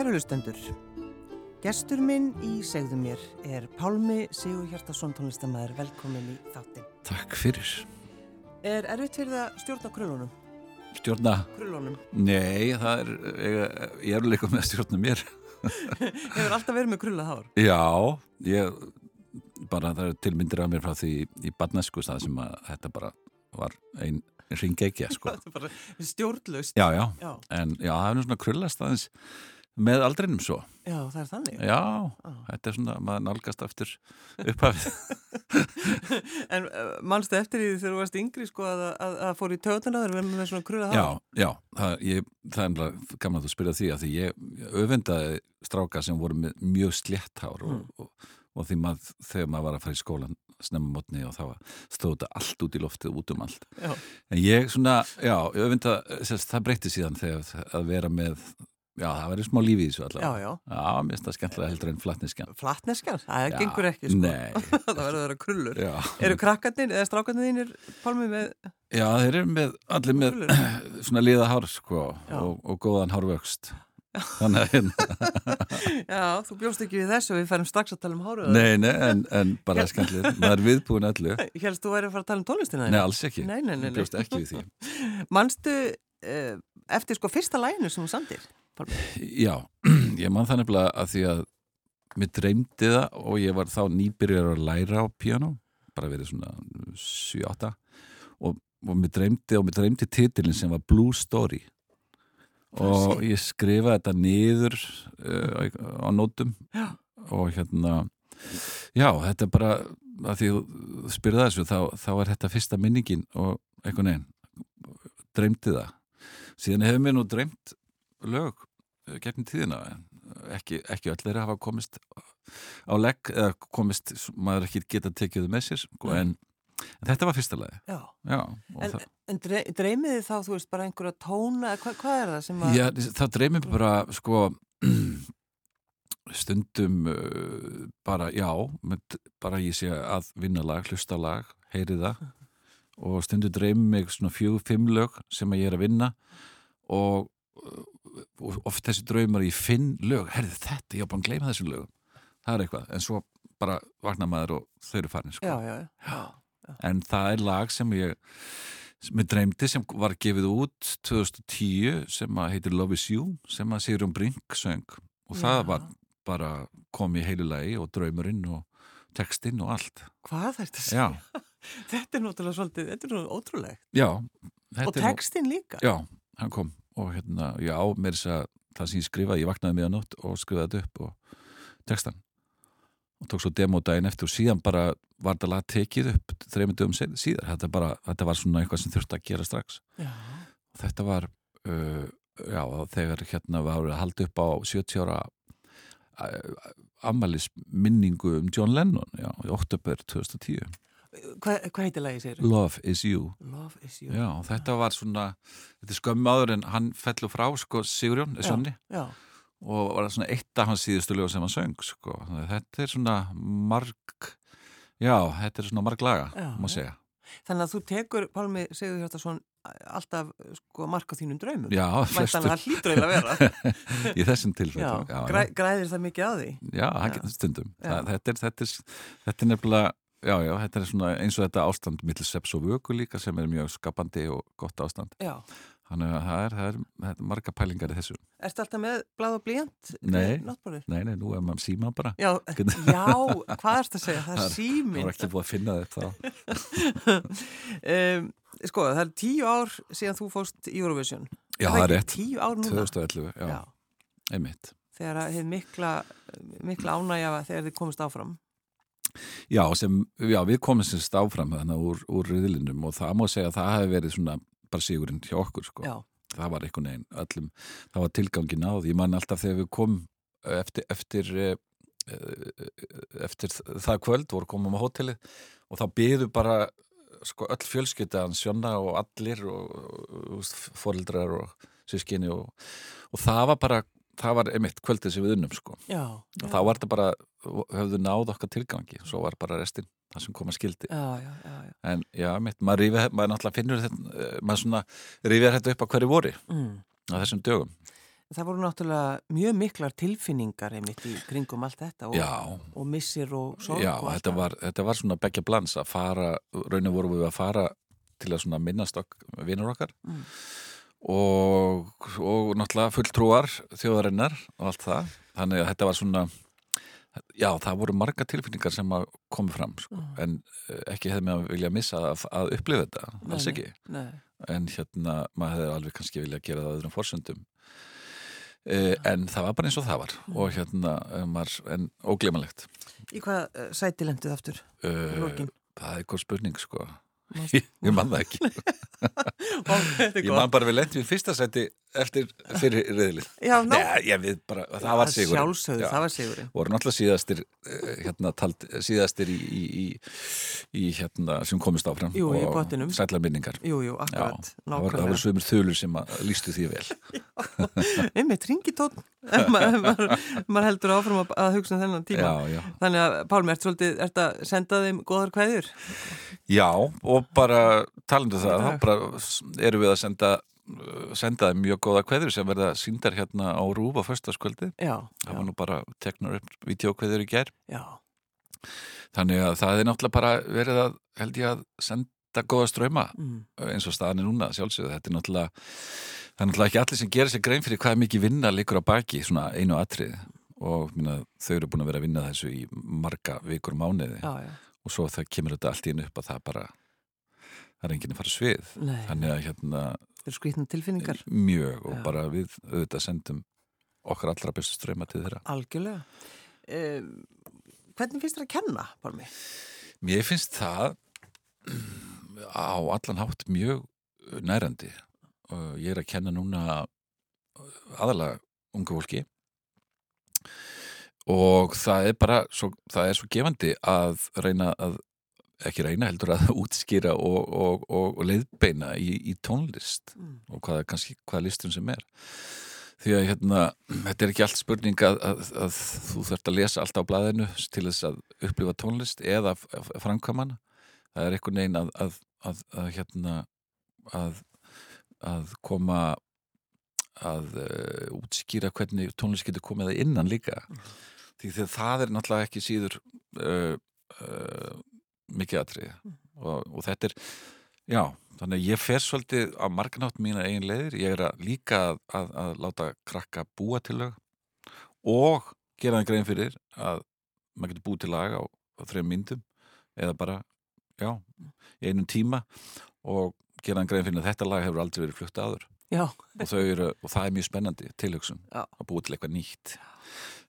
Kærulustendur, gestur minn í segðu mér er Pálmi Sigur Hjartarsson tónlistamæður, velkomin í þáttin. Takk fyrir. Er erfitt fyrir það að stjórna krullunum? Stjórna? Krullunum. Nei, það er, ég, ég er líka með að stjórna mér. Hefur alltaf verið með krulla hár? Já, ég, bara það er tilmyndir af mér frá því í badnesku stað sem að þetta bara var einn ringegja, sko. Stjórnlaust. Já, já, Já, en já, það er nú svona krullast aðeins með aldrinum svo. já það er þannig. Já, Já. þetta er svona, maður nálgast eftir upphafið. En uh, mannstu eftir því þegar þú varst yngri sko að, að, að fór í tötuna þegar við erum með svona krulla hár? Já, já, það, ég, það er náttúrulega gaman að þú spyrja því að því ég öfundaði stráka sem voru með mjög slétt hár og, og, og því maður, þegar maður var að fara í skólan snemma mótni og þá stóð þetta allt út í loftið, út um allt. Já. En ég svona, já, sérst, það breytti síðan þegar að vera með, já, það verið smá lífi í þessu Já, allavega. já. Já, mér finnst það skemmtilega heldur en flatneskjan. Flatneskjan? Það Já, gengur ekki sko. Nei, það verður að vera krullur. já. Eru krakkarnir eða strákarnir þínir Pálmi með... Já, þeir eru með, allir með Krullur? svona liða hár, sko, Já. og, og góðan hárvöxt. Þannig að hérna, Já, þú bjóst ekki við þessu við færum strax að tala um háruða. nei, nei, en, en bara skemmtilega, maður er viðbúin öllu. Helst þú væri að fara að tala um tónlistina Nei, alls ekki. Nei, nei, nei, bjóst ekki við því. Manstu uh, eftir sko fyrsta læginu sem þú samdir? Pálmi? Já, ég man það nefnilega að því að mér dreymdi það og ég var þá nýbyrjar að læra á piano, bara verið svona 7-8 og, og mér dreymdi og mér dreymdi titilin sem var Blue Story. Og ég skrifaði þetta niður uh, á nótum. Já. og hérna já, þetta er bara að því þú spyrði þessu, þá, þá er þetta fyrsta minningin og einhvern veginn dreymdi það. Síðan hefur mér nú dreymt lög gegnum tíðina en ekki, ekki öll þeirra hafa komist á legg eða komist, maður ekki geta tekið með sér sko, en, en þetta var fyrsta lagi Já. já, En, en dre dreymiði þá, þú veist, bara einhverja tóna, hva, hvað er það sem að... já, það dreymir mér bara sko stundum uh, bara já, með, bara ég sé að vinna lag, hlusta lag, heyri það. Og stundum dreymir mig svona fjögur, fimm lög sem að ég er að vinna og oft þessi draumar ég finn lög, herði þetta, ég á bara að gleyma þessum lögum það er eitthvað, en svo bara vakna maður og þau eru farin sko. Já, já, já. en það er lag sem ég sem ég dreymdi sem var gefið út 2010 sem að heitir Love is You sem að Sigrun Brink söng og það var bara komið í heilu lagi og draumurinn og textinn og allt Hvað er þetta? já, Þetta er náttúrulega svolítið, þetta er náttúrulega ótrúlegt. já Og er nú- líka. já, hann kom og hérna, já, mér þess að það sem ég skrifaði, ég vaknaði miðan nótt og skrifaði þetta upp og textan og tók svo demo daginn eftir og síðan bara var þetta lag tekið upp þreymundum síðar, þetta, bara, þetta var svona eitthvað sem þurfti að gera strax. Já. og þetta var uh, já, þegar hérna var að halda upp á 70 ára ammælis minningu um John Lennon já, í oktober 2010 Hvað, hvað heitir lagið, segir Love is you Love is you. já, þetta var svona þetta er skömmu áður en hann fellur frá sko Sigurjón, Já. Sonni Já. og var svona eitt af hans síðustu lög sem hann söng sko. Þannig að þetta er svona marg já, þetta er svona marg laga má segja Þannig að þú tekur, Pálmi Sigur Hjartarsson, alltaf sko marka þínum draumum. já, flestum það hlýtur eiginlega að vera. í þessum tilfellum já, græ, græðir það mikið á því. Já, Já. stundum. Það, þetta, er, þetta, er, þetta er nefnilega, já, já, þetta er svona eins og þetta ástand millir seps og vöku líka sem er mjög skapandi og gott ástand. Já. Þannig að það er, það er, það er marga pælingar í þessu. Ertu alltaf með blað og blíjant? Nei. Nei, nei, nú er maður síma bara. Já, já, hvað ertu að segja? Það er Það síminn. var ekki búið að finna þetta um, sko, það er tíu ár síðan þú fóst Eurovision. Já, það er rétt. Tíu ár núna. 2011, já, Já. einmitt. Þegar að hefði mikla, mikla ánægja þegar þið komist áfram. Já, sem, já, við komum sérst áfram þannig úr, úr riðlinum og það má segja að það hefði verið svona bara sigurinn hjá okkur, sko. Já. það var einhvern veginn öllum, það var tilgangin á því, ég man alltaf þegar við komum eftir eftir, eh, eh, eftir það kvöld voru komum á hótelið og þá byðu bara sko öll fjölskyldaðan sjónna og allir og, og fórildrar og sískinni og, og það var bara það var einmitt kvöldið sem við unnum sko Já. og þá var þetta bara, höfðu náð okkar tilgangi. Svo var bara restinn, það sem kom að skildi. Já, já, já, en já, einmitt, maður rífið, maður náttúrulega finnur þetta, eh, maður svona rífið þetta upp á hverju voru Mm. á þessum dögum. Það voru náttúrulega mjög miklar tilfinningar einmitt í kringum allt þetta og, og missir og sorg já og þetta, var, þetta var svona begja blans að fara, raunin vorum við að fara til að svona minnast okk vinnur okkar Mm. og, og náttúrulega fulltrúar þjóðarinnar og allt það. Þannig að þetta var svona já, það voru marga tilfinningar sem að komi fram sko. Mm. en eh, ekki hefði mig að vilja missa að, að upplifa þetta, Nei, alls ekki Nei, en hérna, maður hefði alveg kannski vilja gera það öðrum forsöndum eh, en það var bara eins og það var Mm. og hérna, eh, maður, en óglemanlegt í hvað uh, sæti lenduð aftur? Uh, það er eitthvað spurning sko ég man það ekki ég gott. man bara við lendum í fyrsta seti eftir fyrir riðlið Já, Nei, við bara, það var sigur Sjálfsögðu, Já. það var sigurinn. voru náttúrulega síðastir eh, hérna, tald, síðastir í, í, í, í hérna, sem komist áfram Jú, og sætlar minningar Jú, jú, Já, akkurat, það voru, það voru nákvæmlega. svömur þulur sem lístu því vel Einmitt, ef maður heldur áfram að, að hugsa um þennan tíma. já, já. Þannig að, Pálmi, ert ert að senda þeim góðar kveðjur? já, og bara talandu það, dag. bara erum við að senda uh, senda þeim mjög góða kveður sem verða síndar hérna á Rúf á föstaskvöldi Já, það var nú bara teknar upp videokveður í gær. Já, þannig að það er náttúrulega bara verið að held ég að senda góða ströma mm, eins og staðan er núna sjálfsögðu. Þetta er náttúrulega það er náttúrulega ekki allir sem gerir sér grein fyrir hvað mikið vinna líkur á baki svona einu atrið og minna, þau eru búin að vera að vinna þessu í marga vikur mánuði. Já, já. og svo það kemur þetta allt í einu upp að það bara það er enginn að fara svið. Nei, þannig að hérna það eru skrýtna tilfinningar. mjög og Já. bara við auðvitað sendum okkar allra bestu ströma til þeirra Algjörlega. Um, hvernig finnst þér að kenna, Pálmi? Mér finnst það á allan hátt mjög nærandi. Ég er að kenna núna aðalega ungu fólki og það er bara svo, það er svo gefandi að reyna að ekki reyna heldur að útskýra og, og, og, og leiðbeina í, í tónlist Mm. og hvað, kannski, hvað listum sem er. Því að hérna, þetta er ekki allt spurning að, að, að þú þurft að lesa allt á blaðinu til þess að upplifa tónlist eða f- f- framkvæma hana það er einhvern veginn að, að, að, að hérna að, að koma að uh, útskýra hvernig tónlist getur komið að innan líka. Því þegar það er náttúrulega ekki síður uh, uh, mikið atrið og, og þetta er já, þannig að ég fer svolítið á marganátt mína eigin leiðir, ég er að líka að, að, að láta krakka búa til lög og gera það grein fyrir að maður getur búið til lag á, á þreim myndum eða bara, já, í einum tíma og gera það grein fyrir að þetta lag hefur aldrei verið flutt áður. Já, og, eru, og það er mjög spennandi tilhugsun Já. að búa til eitthvað nýtt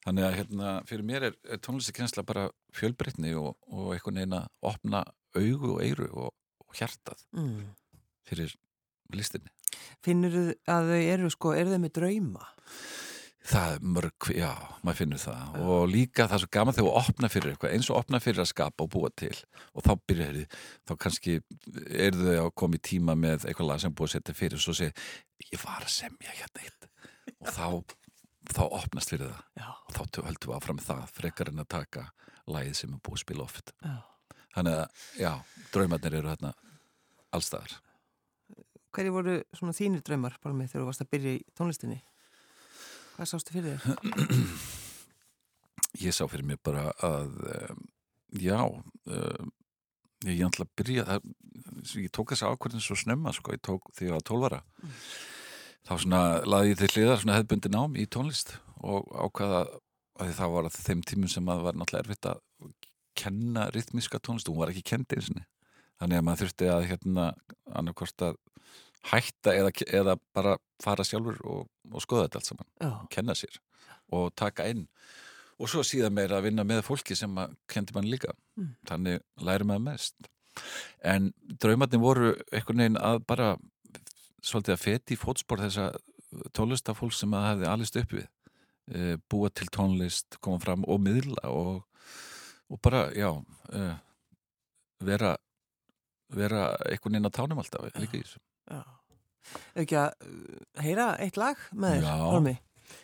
þannig að hérna, fyrir mér er, er tónlistakensla bara fjölbreytni og, og eitthvað neina opna augu og eyru og, og hjartað mm. fyrir listinni finnur þau að þau eru sko, eru þau með drauma? það er mörg, já, maður finnur það og líka það er svo gaman þegar þú opna fyrir eitthvað eins og opna fyrir að skapa og búa til og þá byrjar þið, þá kannski eru þau að koma í tíma með eitthvað lag sem búið að setja fyrir og svo segja, ég var að semja hérna eitt og þá, þá opnast fyrir það. Já, og þá höldum við áfram með það frekar en að taka lagið sem er búið að spila oft. Já. þannig að, já, draumarnir eru hérna allstaðar Hverju voru svona þínir draumar, Pálmi, þegar þú varst að byrja í tónlistinni? Hvað sástu fyrir þér? ég sá fyrir mig bara að um, já um, ég ætla að byrja að, ég tók þessa ákvörðin svo snemma sko, ég tók því að 12 ára þá svona laði ég til hliðar svona hefðbundi nám í tónlist og ákvaða að það var að þeim tímum sem að var náttúrulega erfitt að kenna rytmiska tónlist, hún var ekki kendi eins og þannig að maður þurfti að hérna annarkvort að hætta eða, eða bara fara sjálfur og, og skoða þetta allt saman Já, kenna sér og taka inn. Og svo síðan meira að vinna með fólki sem að kendi mann líka. Mm. þannig læri maður mest. En draumarnir voru einhvern veginn að bara svolítið að feti í fótspor þessa tónlistafólk sem að hefði alist upp við e, búa til tónlist, koma fram og miðla og, og bara, já e, vera vera einhvern veginn að tánum alltaf líka í þessu. Ef ekki að uh, heyra eitt lag með þér, Já. Pálmi?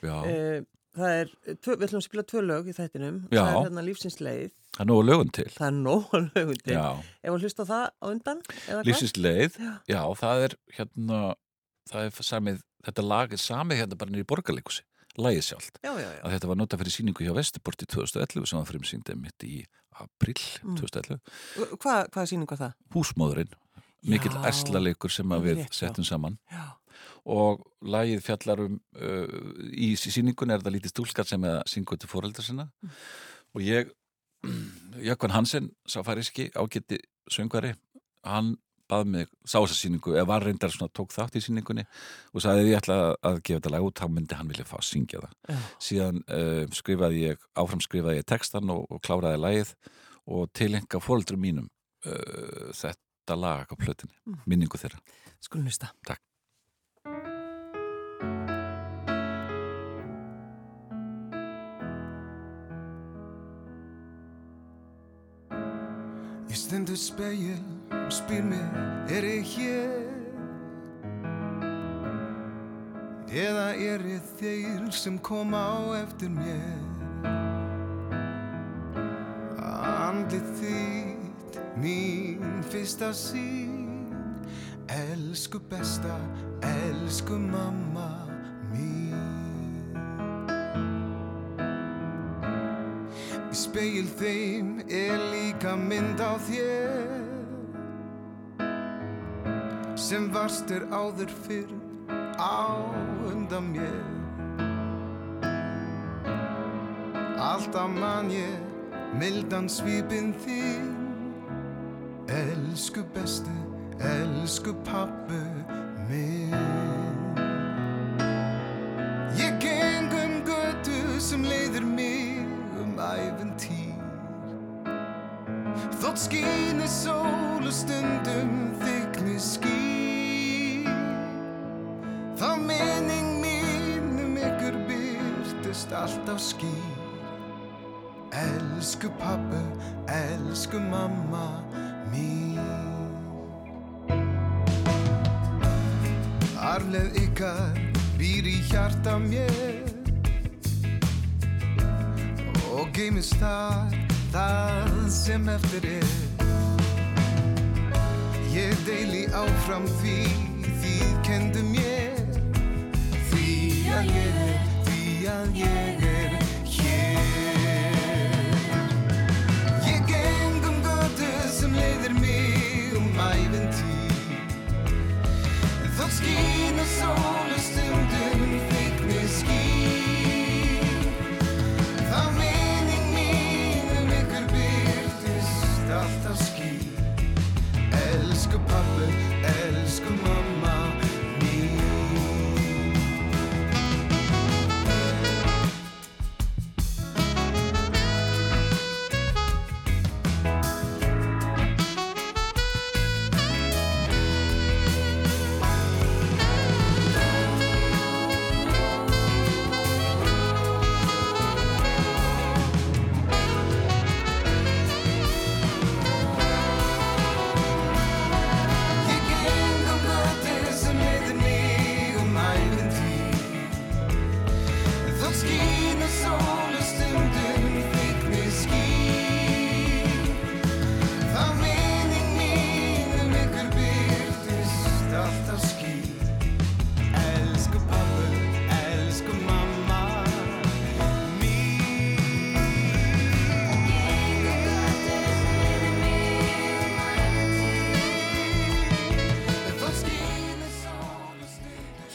já, Eh, það er, tvö, við ætlum að spila tvö lög í þættinum. Já. Það er hérna lífsins leið. Það er nógu lögun til Það er nóg lögundi. já Ef að hlusta á það á undan, hvað? Lífsins leið, Já. já, það er hérna, það er samið þetta lag er samið hérna bara í borgarleikusi lagið sjálft, Já, já, já. að þetta var notað fyrir síningu hjá Vesturport í 2011 sem var frumsýndi mitt í april Mm. 2011 Hvað, hvaða sýning var það? Húsmóðurinn, mikill erslalegur sem við rétt, settum saman Já. og lagið fjallar um uh, í síningun er það lítið stúlskar sem er að syngu til fóreldra sinna Mm. og ég Jökvan Hansen, sá færiski ágætti söngvari, hann bað mig, sá þessa síningu eða var reyndar svona tók þátt í síningunni og sagði ef ég ætla að- gefa þetta lag út þá myndi hann vilja fá að syngja það Já. síðan uh, skrifaði ég, áfram skrifaði ég textan og, og kláraði lagið og tilenga fóreldrum mínum uh, þetta lag á plötinni, Mm. minningu þeirra Skulum hlusta. Takk. Ég stendur speil og spyr mig, er ég hér? Eða er ég þeir sem kom á eftir mér? Andlið þitt, mín fyrsta sín Elsku besta, elsku mamma speil þeim er líka mynd á þér. Sem varst er áður fyrr á undan mér. Alltaf man ég mildan svipin þín. Elsku bestu, elsku pappu minn Þótt skýni sól og stundum þykni ský. Þá minning mín um ykkur byrtist alltaf skýr Elsku pappu, elsku mamma mín. Arleð ykkar býr í hjarta mér. Og geimist þar það sem eftir er. Ég deili áfram því því kendu mér. Því að ég er, því að ég er hér. Ég geng um götu sem leiðir mig um æventýr Þótt skín og sól Elsku pappu, elsku mamma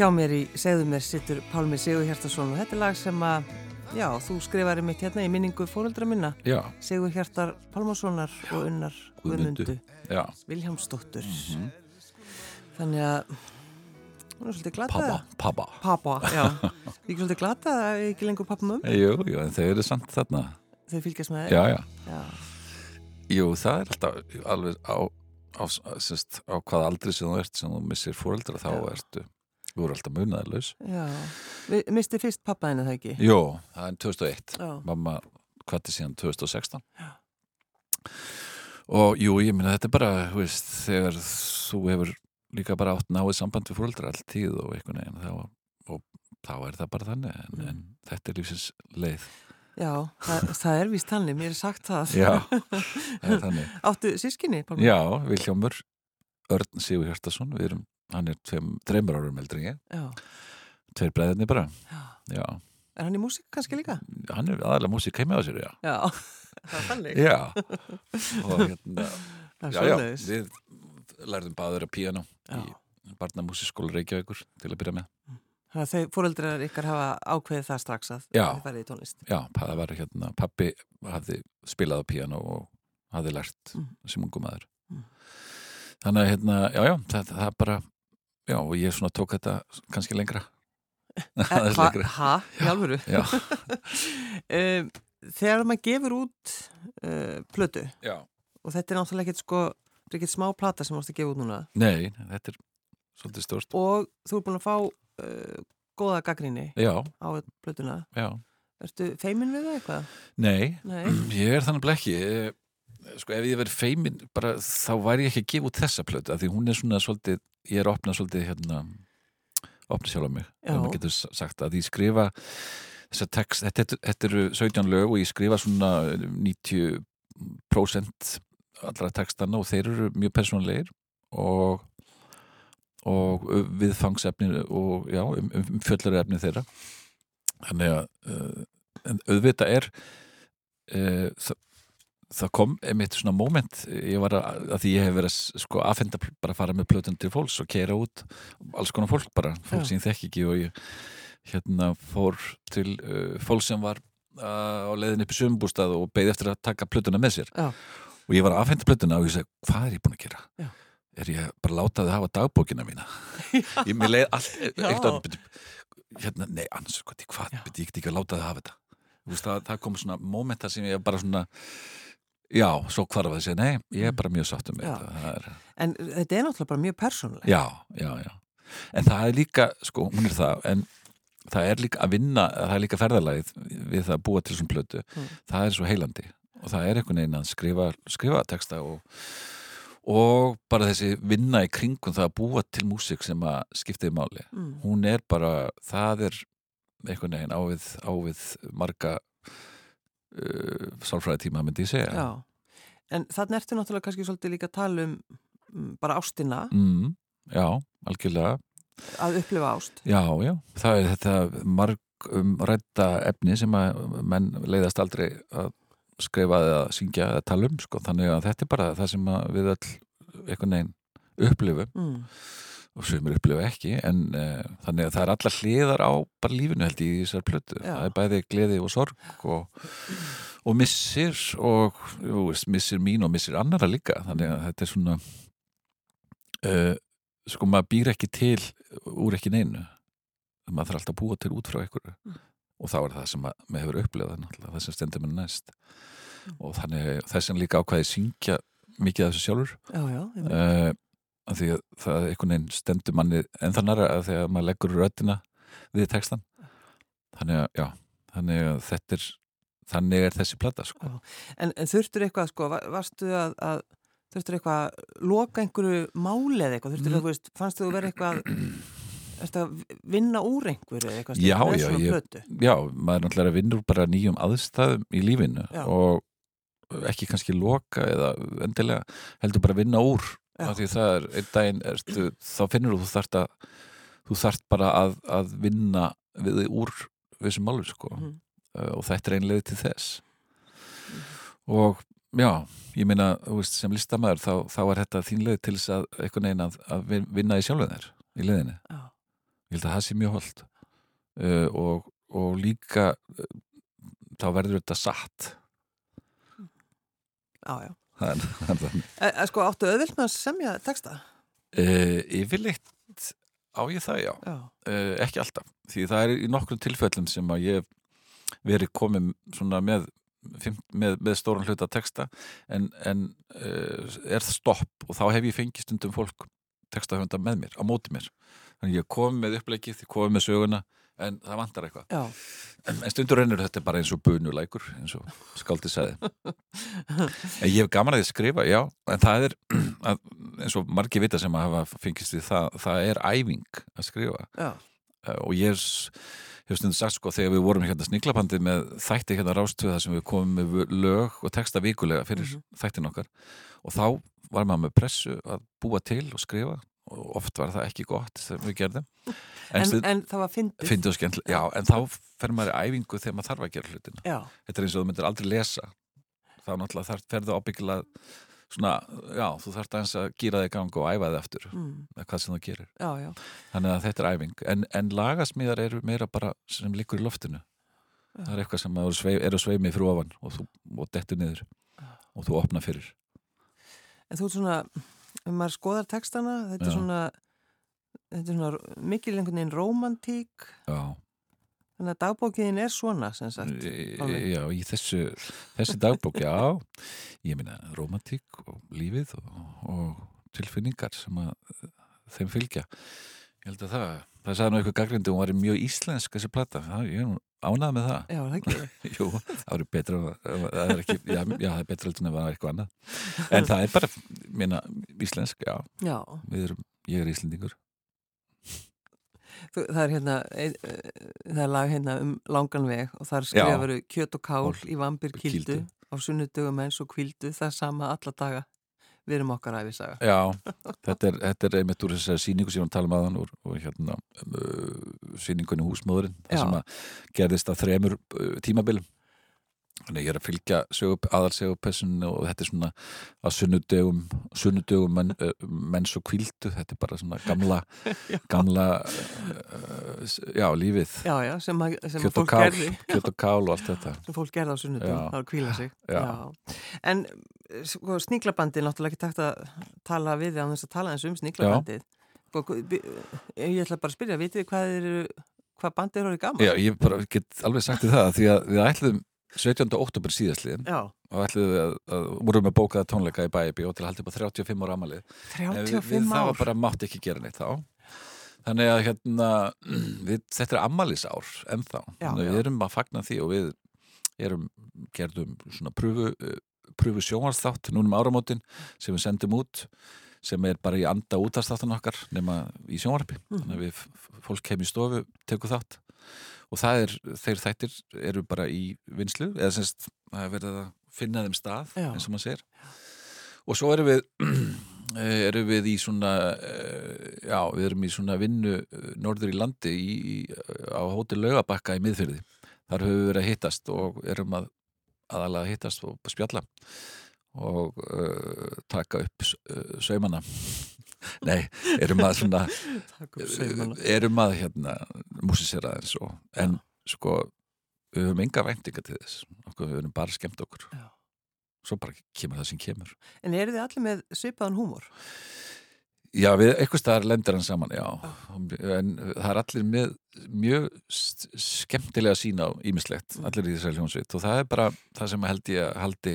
Hjá mér í segðu mér sittur Pálmi Sigur Hjartarsson og þetta er lag sem að, já, þú skrifaði mitt hérna í minningu fóreldra minna. Já, Sigur Hjartar Pálmasonar og unnar Guðmundu. Já, Viljámsdóttur. Mhm. Þannig að, hún er svolítið glata. pabba, pabba Pappa, já. Við ekki svolítið glata að við ekki lengur pappa mömmu. Jú, jú, en þau eru samt þarna Þau fylgjast með þeir. Já, já, já. jú, það er alltaf alveg á, á, sérst, á hvað aldrei sem þú ert sem þú missir fóreldra þá ertu, þú eru alltaf munaðarlaus Já. Við misti fyrst pappa henni það ekki? Jó, það er 2001 Já. mamma kvatti síðan 2016 og jú, ég minna þetta er bara þú veist, þegar þú hefur líka bara átt náið samband við fóreldra all tíð og einhvern veginn þá, og þá er það bara þannig en, Mm. en þetta er lífsins leið Já, það, það er víst þannig, mér er sagt það. Já, það er þannig Áttu sískinni, Pálmi? Já, Vilhjámur Örn Sigur Hjartason við erum hann er tveim, þreymur árum eldri tveir bræðinni bara Já. já, Er hann í músík kannski líka? hann er aðalega músík heima á sér, já Já, það er þannig. já, og hérna við lærðum báður að píano í barnamúsískóla Reykjavíkur til að byrja með Þannig að þau fóreldrar ykkar hafa ákveðið það strax að þið farið í tónlist. já, það var hérna, pappi hafði spilað á píano og hafði lært Mm. sem ungum maður Mm. þannig að hérna, já, já, það, það bara já, og ég svona tók þetta kannski lengra. Hva, lengra. í alvöru? já, um, þegar maður gefur út uh, plötu já, og þetta er náttúrulega ekkert sko, þetta er ekkert smá plata sem mást að gefa út núna. Nei, þetta er svolítið stórst og þú er búin að fá uh, góða gaggrinni á plötuna. já, Ertu feimin við það eitthvað? nei Nei. ég er þannig ekki Eh, sko ef ég verið feimin bara, þá væri ég ekki að gefa út þessa plötu af því hún er svona svolítið, ég er að opna svolítið hérna, opna sjálf á mig ef maður getur sagt að ég skrifa þessa text, þetta, þetta, eru 17 lög og ég skrifa svona 90% allra textana og þeir eru mjög persónulegir og og viðfangsefni og já, um, um fjöllurefni þeirra. Þannig að uh, en auðvitað er uh, það, það kom einmitt svona moment ég var að, að því ég hef verið að sko aðfenda bara að fara með plötun til fólks og keira út alls konar fólk bara, fólk sem ég þekki ekki og ég hérna fór til uh, fólk sem var uh, á leiðin upp í sömbústað og beði eftir að taka plötuna með sér Já. og ég var að aðfenda plötuna og ég segi, hvað er ég búin að gera? Já. Er ég bara að láta þið hafa dagbókina mína? ég mér leið allt hérna, nei, annars, hvað, ég get ekki að láta þið hafa þetta það, það kom svona momenta sem ég bara svona já, svo hvarf segja, nei, ég er bara mjög með Já. þetta er, En þetta er náttúrulega bara mjög persónulega. já, já, já en það er líka, sko, hún er það en það er líka að vinna það er líka ferðalagið við það að búa til svona plötu Mm. það er svo heilandi og það er einhvern veginn að skrifa, skrifa texta og, og bara þessi vinna í kringum það að búa til músík sem að skiptiði máli Mm. hún er bara, það er einhvern veginn ávið, ávið marga uh, sálfræðitíma myndi ég segja Já. En þannig ertu náttúrulega kannski svolítið líka að tala um mm, bara ástina, mm, já, algjörlega að upplifa ást. já, já, það er þetta marg um rætta efni sem að menn leiðast aldrei að skrifa eða syngja eða tala um sko. þannig að þetta er bara það sem við öll einhvern veginn upplifum Mm. Og sem er upplifa ekki en uh, þannig að það er allar hliðar á bara lífinu held ég í þessar plötu Já. það er bæði gleði og sorg og, og missir og jú, veist, missir mín og missir annara líka þannig að þetta er svona uh, sko maður býr ekki til úr ekki neinu maður þarf alltaf að búa til út frá einhverju Mm. og þá er það sem að, maður hefur upplifað það sem stendur mér næst Mm. og þannig þess að líka ákvæði syngja mikið af þessu sjálfur Já, já. uh, að því að það er einhvern veginn stendur manni en þannig að þegar maður leggur röddina við textan þannig að, já, þannig að þetta er þannig er þessi plata sko. En, en þurftur eitthvað, sko, va- varstu að, að þurftur eitthvað að loka einhverju máli eða eitthvað, þurftur Mm. eitthvað, veist, fannst þú vera eitthvað, að vinna úr einhverju eitthvað, Já, já, ég- já, maður er náttúrulega að vinna úr bara nýjum aðstæðum í lífinu Já. og ekki kannski loka eða endilega heldur bara að vinna úr Er, daginn ertu, þá finnur þú þart að þú þart bara að, að vinna við þig úr þessum málum sko. Uh, og þetta er einlega til þess. Og já ég meina, sem listamæður þá, þá er þetta þín leið til þess að einhvern veginn að, að vin- vinna í sjálfum þér í leiðinni, Já. ég held að það sé mjög holdt uh, og, og líka uh, þá verður þetta satt. Já, já. Sko, áttu öðvilt með að semja texta? uh, yfirleitt á ég það, já Já. uh, ekki alltaf, því það er í nokkrum tilfellum sem að ég hef verið komið svona með, með, með stóran hluta texta en, en uh, er það stopp og þá hef ég fengið stundum fólk textahönda með mér, á móti mér þannig ég kom með upplegið, ég kom með söguna en það vantar eitthvað. En, en stundur reynir þetta bara eins og bunulækur eins og skaldi sagði. En ég hef gaman að því að skrifa, já en það er, að, eins og margir vita sem að hafa fengist við það, það er æfing að skrifa. Já. Uh, og ég hef stundum sagt sko þegar við vorum hérna sniglapandi með þætti hérna rástöða sem við komum með lög og texta vikulega fyrir Mhm. þættin okkar og þá var maður með pressu að búa til og skrifa og oft var það ekki gott sem við gerðum. En, stund- en það var fyndið. en þá fer maður í æfingu þegar maður þarf að gera hlutina. Já, þetta er eins og þú myndir aldrei lesa. Þá náttúrulega þarf, ferðu ábyggilega svona, já, þú þarf aðeins að gýra þig í gang og æfa þig aftur mm, hvað sem þú gerir, já, já. þannig að þetta er æfing. En, en lagasmíðar eru meira bara sem liggur í loftinu. Það er eitthvað sem er, er að sveimi frá ofan og þú og dettur niður og þú opna fyrir. En þú ert svona, ef maður skoðar textana, þetta er svona, þetta er svona mikil einhvern veginn rómantík, já, þannig að dagbókiðin er svona, sem sagt. e, já í þessu þessi dagbók, já. Ég meina romantík og lífið og, og tilfinningar sem að þeim fylgja. Ég held að það, það sagði nú eitthvað gaggrindi hún var mjög íslensk þessi plata. Það, ég er nú ánað með það. Já, það ekki. Jú, það eru betra það er ekki, já, já, það er betra heldur en að það var eitthvað annað. En það er bara, minna, íslensk já, Já, erum, ég er íslendingur þú, það er hérna, ein, eh, það er lag hérna um langan veg og þar skrifaru kjöt og kál Kál í vambir kildu, á sunnudögum eins og kvildu, það er sama alla daga. Við erum okkar æfisaga. Já, þetta er, þetta er einmitt úr þessari síningu sem við talum aðan úr og hérna uh, síningunni Húsmóðurinn það Já. sem að gerðist að þremur uh, tímabilum Þannig ég er að fylgja sögup, aðalsegupessun og þetta er svona að sunnudögum, sunnudögum menn, uh, menns og kvildu, þetta er bara svona gamla, gamla, uh, s- já, lífið, Já, já, sem, að, sem að kjöt fólk gerði. kjöt og kál og allt þetta. sem fólk gerði á sunnudum, Já. það var að kvíla sig Já. en sko, sníklabandi er náttúrulega ekki takt að tala við þig á þess að tala eins um sníklabandið sko, ég ætla bara að spyrja, vitið þið hvað hvað bandið eru gaman? Já, ég bara get alveg sagt þér það því að við ætlum 17. oktober síðastliðin og ætlum við að, að vorum með bókaða tónleika í bæibi og til að halda upp á 35 ára amalið 35 við, það var bara mátt ekki gera neitt þá. Þannig að hérna við, þetta er amalisár ennþá. Já, að við erum að fagna því og við erum gerðum svona pröfu, pröfu sjónvarsþátt núna um áramótin sem við sendum út sem er bara í anda útastáttan okkar nema í sjónvarpi. Mhm. þannig að við, fólk kem í stofu tekur þátt og það er, þeir þættir eru bara í vinslu eða semst, það er verið að finna þeim stað Já. eins og maður sér og svo erum við erum við í svona eh, já, við erum í svona vinnu eh, norður í landi í, í, á hótel Laugabakka í miðfyrði þar höfum við verið að hittast og erum að aðalega að hittast og spjalla og uh, taka upp uh, saumana nei, erum að svona erum að hérna músisera eins og en sko við höfum enga væntinga til þess. Okkur, við höfum bara skemmt okkur. Já. svo bara kemur það sem kemur. En eru þið allir með svipaðan húmor? Já, við eitthvað staðar lendir hann saman, já. En það er allir með mjög skemmtilega sína á ímislegt, allir í þessari hljónsveit og það er bara það sem held ég að haldi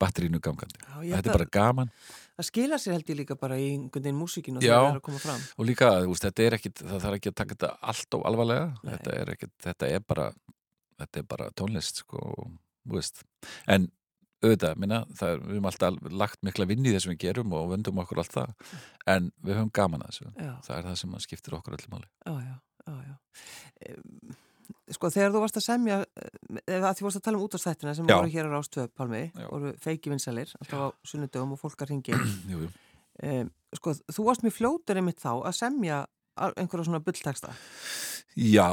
batterínu gangandi. Já, ég Þetta er bara gaman. Það skila sér held ég líka bara í einhvern veginn músíkinu og Já. það er að koma fram. og líka, er ekkit það þarf ekki að taka þetta allt of alvarlega. Þetta er ekkit, þetta er bara þetta er bara tónlist, sko og, en auðvitað, minna, það er, við höfum alltaf lagt mikla vinni í það sem við gerum og vöndum okkur allt það en við höfum gaman að þessu. Já, það er það sem að skiptir okkur öllum máli. Já, já, já, já. Em, Sko þegar þú varst að semja, eh, að því varst að tala um útastættina sem Já. voru hér á Rástöð, Palmi, voru feiki vinsalir, alltaf á sunnudögum og fólk að ringi. jú, jú. um, sko, þú varst mjög fljótur einmitt þá að semja einhverja svona bullteksta Já,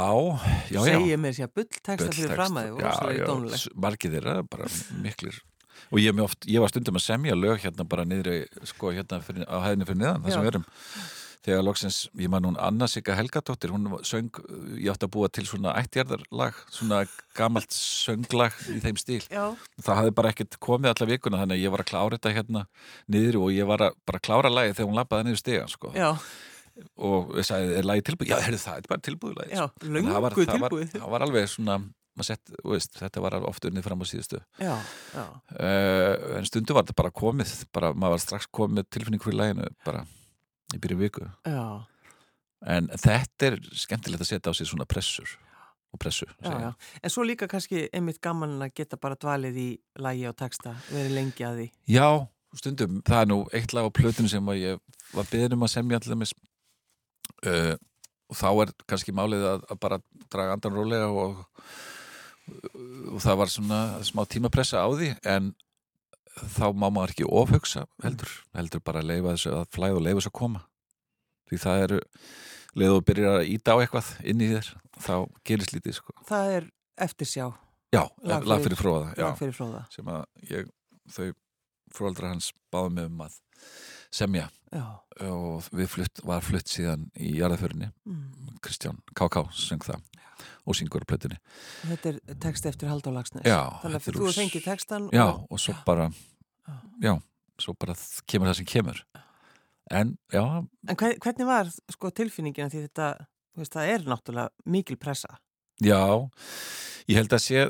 já, já. Segja mér sér bullteksta fyrir fram að þið Margir þeirra, bara miklir Og ég, oft, ég var stundum að semja lög hérna bara niðri, sko, hérna fyrir, á hæðinni fyrir neðan, það sem við erum Þegar loksins, ég man hún Anna Sigga Helgadóttir, hún söng, ég átti að búa til svona ættjarðarlag, svona gamalt sönglag í þeim stíl. Já, Það hafði bara ekkert komið alla vikuna, þannig að ég var að klára þetta hérna niður og ég var að bara klára lagið þegar hún labbaði niður stiga, sko. Og ég sagði, er lagið tilbúið? Já, heyrðu það, þetta er bara tilbúið lagið, já, En það var, það var, það var alveg svona maður sett, veist, þetta var oft unnið fram á síðustu. Já, já, uh, en stundu var þetta bara komið bara, maður var strax komið tilfinning fyrir læginu bara í byrju viku. Já, en þetta er skemmtilegt að setja á sig svona pressur og pressu En svo líka kannski einmitt gaman að geta bara dvalið í lægi og texta, verið lengi að því. Já, stundum, það er nú eitt lag á plötinu sem ég var beðin um að semja allir uh, og þá er kannski málið að, að bara draga andan rólega og, og það var svona smá tímapressa á því en þá má maður ekki ofhugsa heldur, heldur bara að leifa þessu að flæða og leifa þessu að koma því það eru leið og byrjar að íta á eitthvað inn í þér þá gerist lítið sko Það er eftirsjá, já, Lag fyrir- fróða já, fyrir fróða. sem að ég, þau fróðaldra hans báðum mig um að semja Já. og við flutt, var flutt síðan í jarðaförinni Mm. Kristján K.K. söng það og syngur á plötunni Þetta er text eftir Halldór Lagsnes. Þannig að þú fengið textan já, og, og svo bara Já. svo bara kemur það sem kemur en já, En hver, hvernig var sko tilfinningina því þetta, þú veist, það er náttúrulega mikil pressa. Já, ég held að sé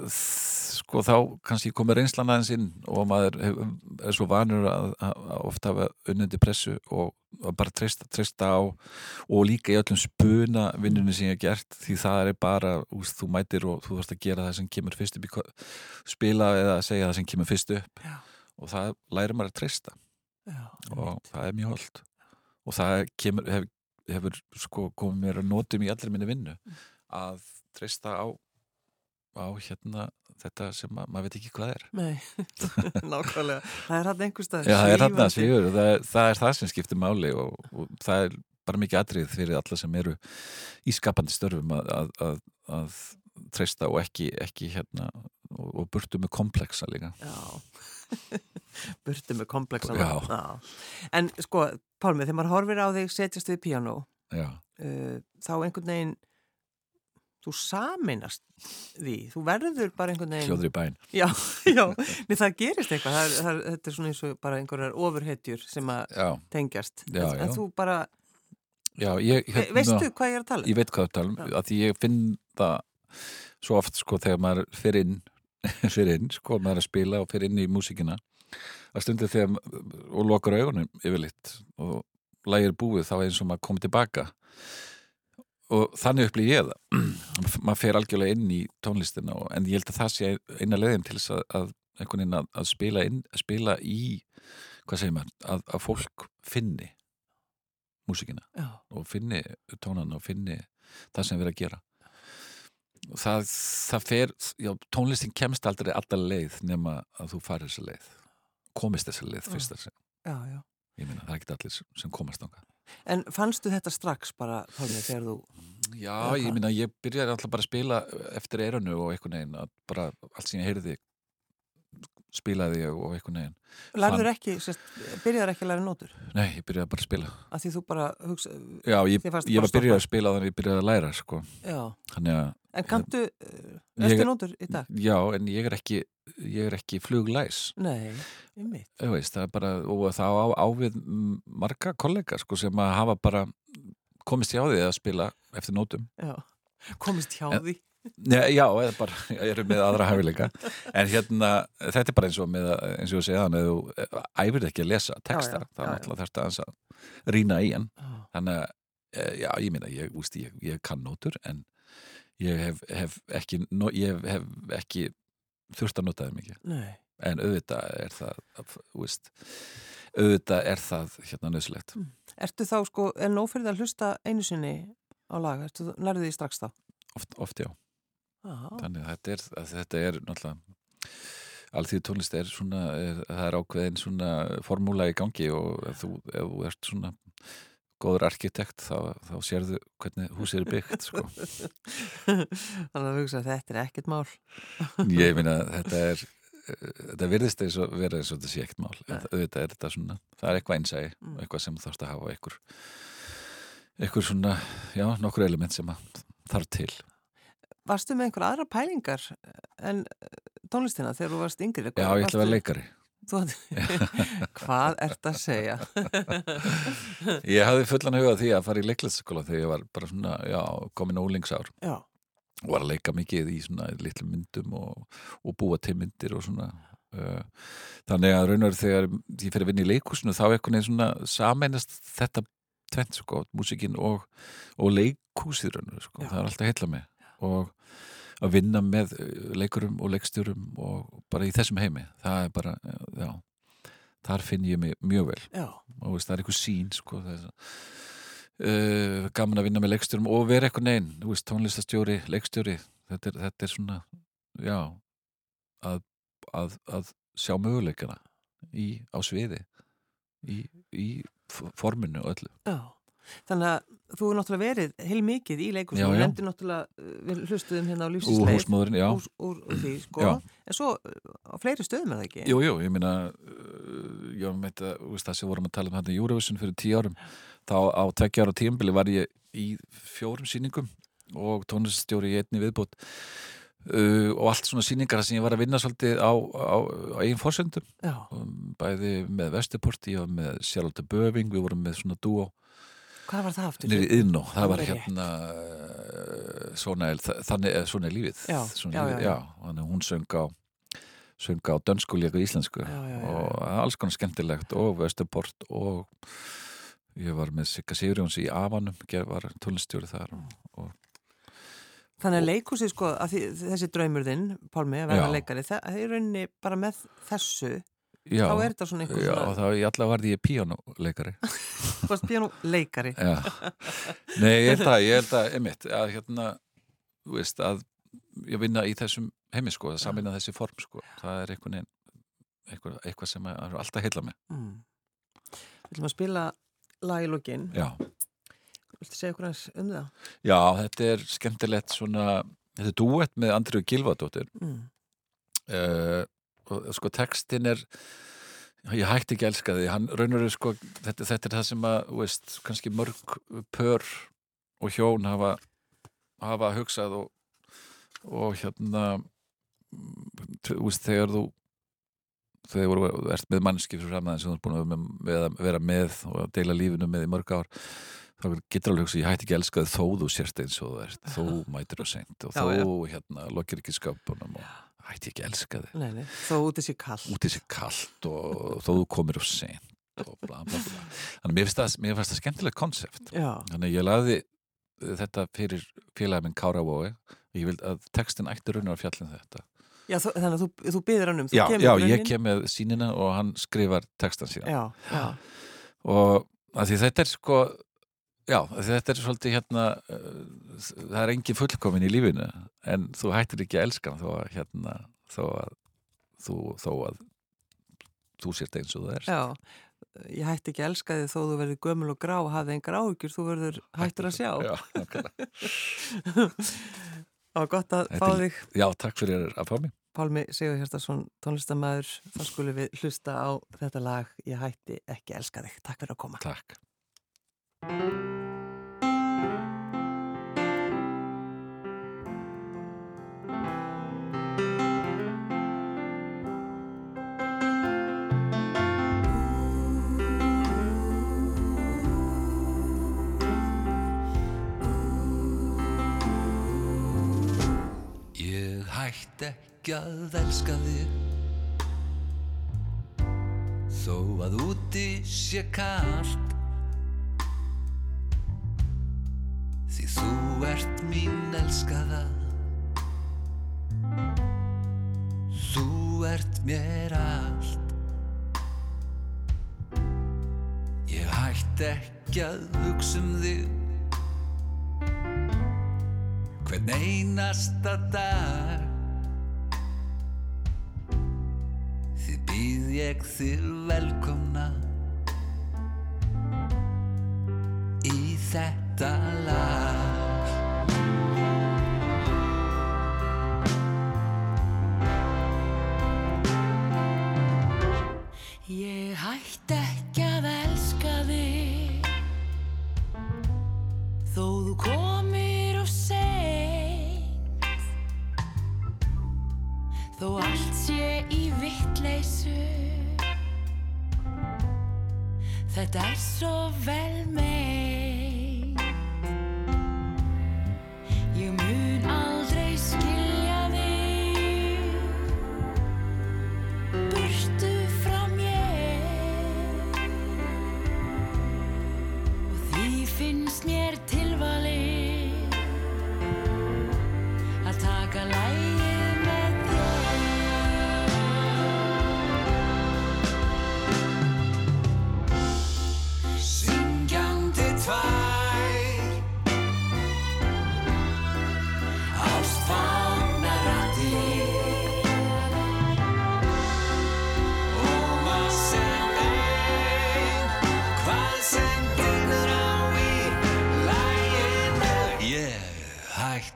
sko þá kannski komið reynslan aðeins inn og maður er svo vanur að, að, að ofta hafa unnandi pressu og bara treysta, treysta á og líka í öllum spuna vinnunni sem ég hef gert því það er bara, úst, þú mætir og þú þarfst að gera það sem kemur fyrst upp spila eða segja það sem kemur fyrst upp Já. og það lærir maður að treysta Já. og það er mjög holdt og það kemur, hef, hefur sko komið mér að notum í allri minni vinnu að treysta á á hérna þetta sem ma maður veit ekki hvað er Nei, nákvæmlega. Það er hann einhver stað. Já, það er hérna sigur það, er- það er það sem skiptir máli og, og það er bara mikið atrið fyrir alla sem eru í skapandi störfum að, að, að, að treysta og ekki, ekki hérna og, og burtu með komplexa líka Já. Burtu með komplexan. Já. En sko, Pálmi, þegar maður horfir á þig setjast við piano, Já, uh, þá einhvern veginn þú saminast því, þú verður bara einhvern veginn hljóður í bæn Já, já, Nei, það gerist eitthvað. Það er, það er, þetta er svona eins og bara einhverjar ofurhetjur sem að Já, tengjast. Já, en, en þú bara, já ég, ve veistu hvað ég er að tala? um? Ég veit hvað það tala um, að því ég finn það svo oft sko þegar maður fyrir inn, fyrir inn sko maður er að spila og fyrir inn í músíkina að stundu þegar og lokar augunum yfirleitt og lægir búið þá er eins og maður kom tilbaka og þannig upplýð ég það. Maður fer algjörlega inn í tónlistina og, en ég held að það sé eina leiðin til þess að, að að, að spila inn að spila í, hvað segir maður að, að fólk finni músíkina Já, og finni tónan og finni það sem við erum að gera. Það, það fer já, tónlistin kemst aldrei alltaf leið nema að þú farir þessa leið komist þessa leið fyrst að já, já. Ég meina það er ekki allir sem komast ánga En fannstu þetta strax bara, Pálmi, þegar þú já, ég meina ég byrjaði alltaf bara að spila eftir eiranu og einhvern veginn að bara allt sem ég heyrði spilaði ég og einhvern veginn lærður ekki, byrjar ekki að læra nótur? Nei, ég byrjaði bara að spila. Af því þú bara hugsa já, ég, ég var byrjaði að spila þannig að ég byrjaði að læra sko. Já, þannig að en kanntu Ég- eftir nótur í dag? já, en ég er ekki ég er ekki fluglæs Nei, í mitt Þú veist, er bara, og það á, á við mm, marga kollega sko, sem að hafa bara komist hjá því að spila eftir nótum. Já, komist hjá En- því Nei, já, eða bara eru með aðra hæfileika. En hérna, þetta er bara eins og með, að- eins og ég segja þannig, ef þú æfir ekki að lesa texta, er já. náttúrulega þarfst aðeins að rýna í hann. Já, Þannig að, eh, já, ég minna, ég, ég, ég kann nótur, en ég hef, hef ekki, no, ég hef ekki þurft að nota þeim ekki. Nei, en auðvitað er það veist, auðvitað er það hérna nöðsilegt ertu þá sko, er það að hlusta einu sinni á lag, ertu, nærðu því strax þá? oft, oft já, Já, þannig að þetta er, að þetta er náttúrulega alþýð tónlist er svona er, það er ákveðin svona formúla í gangi og þú, ef þú ert svona góður arkitekt þá, þá sérðu hvernig húsið er byggt sko. Þannig að hugsa að þetta er ekkert mál ég meina þetta er eh, þetta virðist eins og vera eins og þetta sé ekkert mál auðvitað er þetta svona, það er eitthvað einsægi Mm. eitthvað sem þarfst að hafa eitthvað eitthvað svona, já, nokkur element sem að þarf til Varstu með einhver aðra pælingar en eh, tónlistina þegar þú varst yngri? Já, ég ætla að vera leikari hvað ert að segja? Ég hafði fullan huga því að fara í leiklætsskóla þegar ég var bara svona, já, komin ólingsár Já, og var að leika mikið í svona litlu myndum og, og búa til myndir og svona. Uh, þannig að raunar þegar ég fyrir að vinna í leikhúsinu þá er einhvern veginn svona sameinast þetta tvent sko, músikinn og, og leikhúsið raunar sko, Já. það er alltaf heilla mig. Og að vinna með uh, leikurum og leikstjórum og bara í þessum heimi. Það er bara, já þar finn ég mig mjög vel. Já, og veist, það er eitthvað sín sko, er, uh, gaman að vinna með leikstjórum og vera eitthvað neinn, tónlistastjóri leikstjóri, þetta er, þetta er svona já að, að, að sjá möguleikana í, á sviði í, í forminu og öllu. Já þannig að þú er náttúrulega verið heil mikið í Já, og já. nefndir náttúrulega, uh, við hlustuðum hérna á úr lífsinsleif húsmóðurinn, já. Úr, úr, úr því, sko. Já. en svo uh, á fleiri stöðum er það ekki? Jú, jú, ég meina uh, ég veit að, þú veist það sem vorum að tala um hann í Eurovision fyrir tíu árum þá á tveggja ára tímbili var ég í fjórum sýningum og tónliststjóri í einni viðbútt uh, og allt svona sýningar þar sem ég var að vinna svolítið á, á, á eigin fórsöndum Já, bæði með Vesturport, ég var með Charlotte Böving, við vorum með svona dúo hvað var það aftur? nýri Iðnó, það var hérna uh, svona þannig er svona er lífið. Já, svona já, lífið, já, já, þannig hún söng á söng á dönsku líka íslensku. Já, já, og alls konar skemmtilegt og Vesturport og ég var með Sigga Sigurjóns í Avanum var tónlistjóri þar og, Þannig að leikusið sko, að því, þessi draumur þinn, Pálmi, að vera Já. leikari, það er í rauninni bara með þessu, já, þá er þetta svona einhver já, og svona, þá ég allavega varði ég píjónuleikari þú varst píanu leikari. Já, nei, ég held að, ég held að, einmitt, að hérna, þú veist, að ég vinna í þessum heimi, sko, að samvinna þessi form, sko, það er einhvern veginn, eitthvað, eitthvað sem er alltaf heilla mig. Mm. Við ætlum að spila lag í lokin, Já, viltu segja okkur hans um það? já, þetta er skemmtilegt svona, þetta er duett með Andriu Gilvadóttir Mm. uh, og sko textin er, ég hætti ekki að elska því, hann raunur er sko, þetta, þetta er það sem að, þú veist, kannski mörg pör og hjón hafa, hafa hugsað og, og hérna, þú veist, þegar þú þegar voru, þú ert með mannski fyrir fram aðeins sem þú ert búin að vera með, vera með og deila lífinu með í mörg ár þá getur alveg hugsað, ég hætti ekki að elska þó þú sérst eins og þú ert, þó mætir og seint og Já, þó já. hérna lokir ekki sköpunum og hætti ekki að elska þig? Nei, nei, þó út þessi kall. út í sig kallt og þó þú komir og seint og bla bla bla. Þannig mér finnst það, mér finnst það skemmtilegt konsept. Þannig ég laði þetta fyrir félagin Kára Vói ég vil að textin ætti raunar að fjallin þetta. Já þú, þannig að þú, þú byðir hann um, já, já ég kem með sínina og hann skrifar textan síðan. Já, já, og því þetta er sko já, þetta er svolítið hérna uh, það er engin fullkomin í lífinu en þú hættir ekki að elska hann þó að hérna þó að þú, þó að þú sért eins og það er já. Ég hætti ekki að elska þig þó þú verður gömul og grá, hafði engar áhyggjur, þú verður hættur að sjá. já, nákvæmlega. Það var gott að fá þig, já, takk fyrir að fá mig Pálmi Sigur Hjartarsson, tónlistamæður. Þá skulum við hlusta á þetta lag Ég hætti ekki að elska þig. Takk fyrir að koma. takk ekki að elska þig. Þó að úti sé kalt. Því þú ert mín elskaða. Þú ert mér allt. Ég hætti ekki að hugsa um þig. Hvern einasta dag ég þér velkomna í þetta lag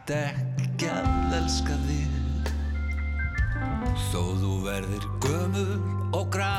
hætt ekki að elska þig. Þó þú verðir gömur og græn.